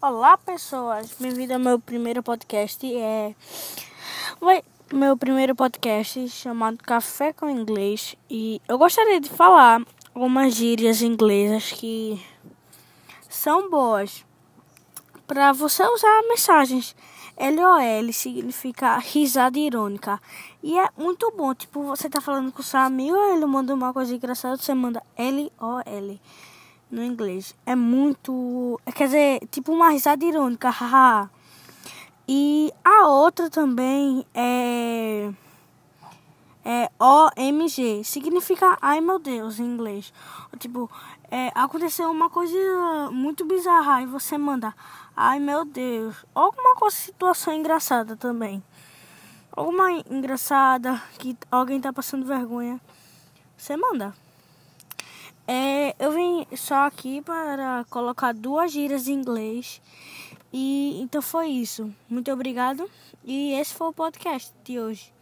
Olá pessoas, bem-vindo ao meu primeiro podcast. É Vai, meu primeiro podcast chamado Café com Inglês e eu gostaria de falar algumas gírias inglesas que são boas para você usar mensagens. LOL significa risada irônica e é muito bom. Tipo, você tá falando com seu amigo, ele manda uma coisa engraçada, você manda LOL no inglês. É muito. Quer dizer, tipo uma risada irônica, haha. e a outra também é. É OMG. Significa ai meu Deus em inglês. Tipo, é, aconteceu uma coisa muito bizarra e você manda ai meu Deus. Alguma coisa, situação engraçada também. Alguma engraçada que alguém tá passando vergonha. Você manda. É, só aqui para colocar duas gírias em inglês. E então foi isso. Muito obrigado. E esse foi o podcast de hoje.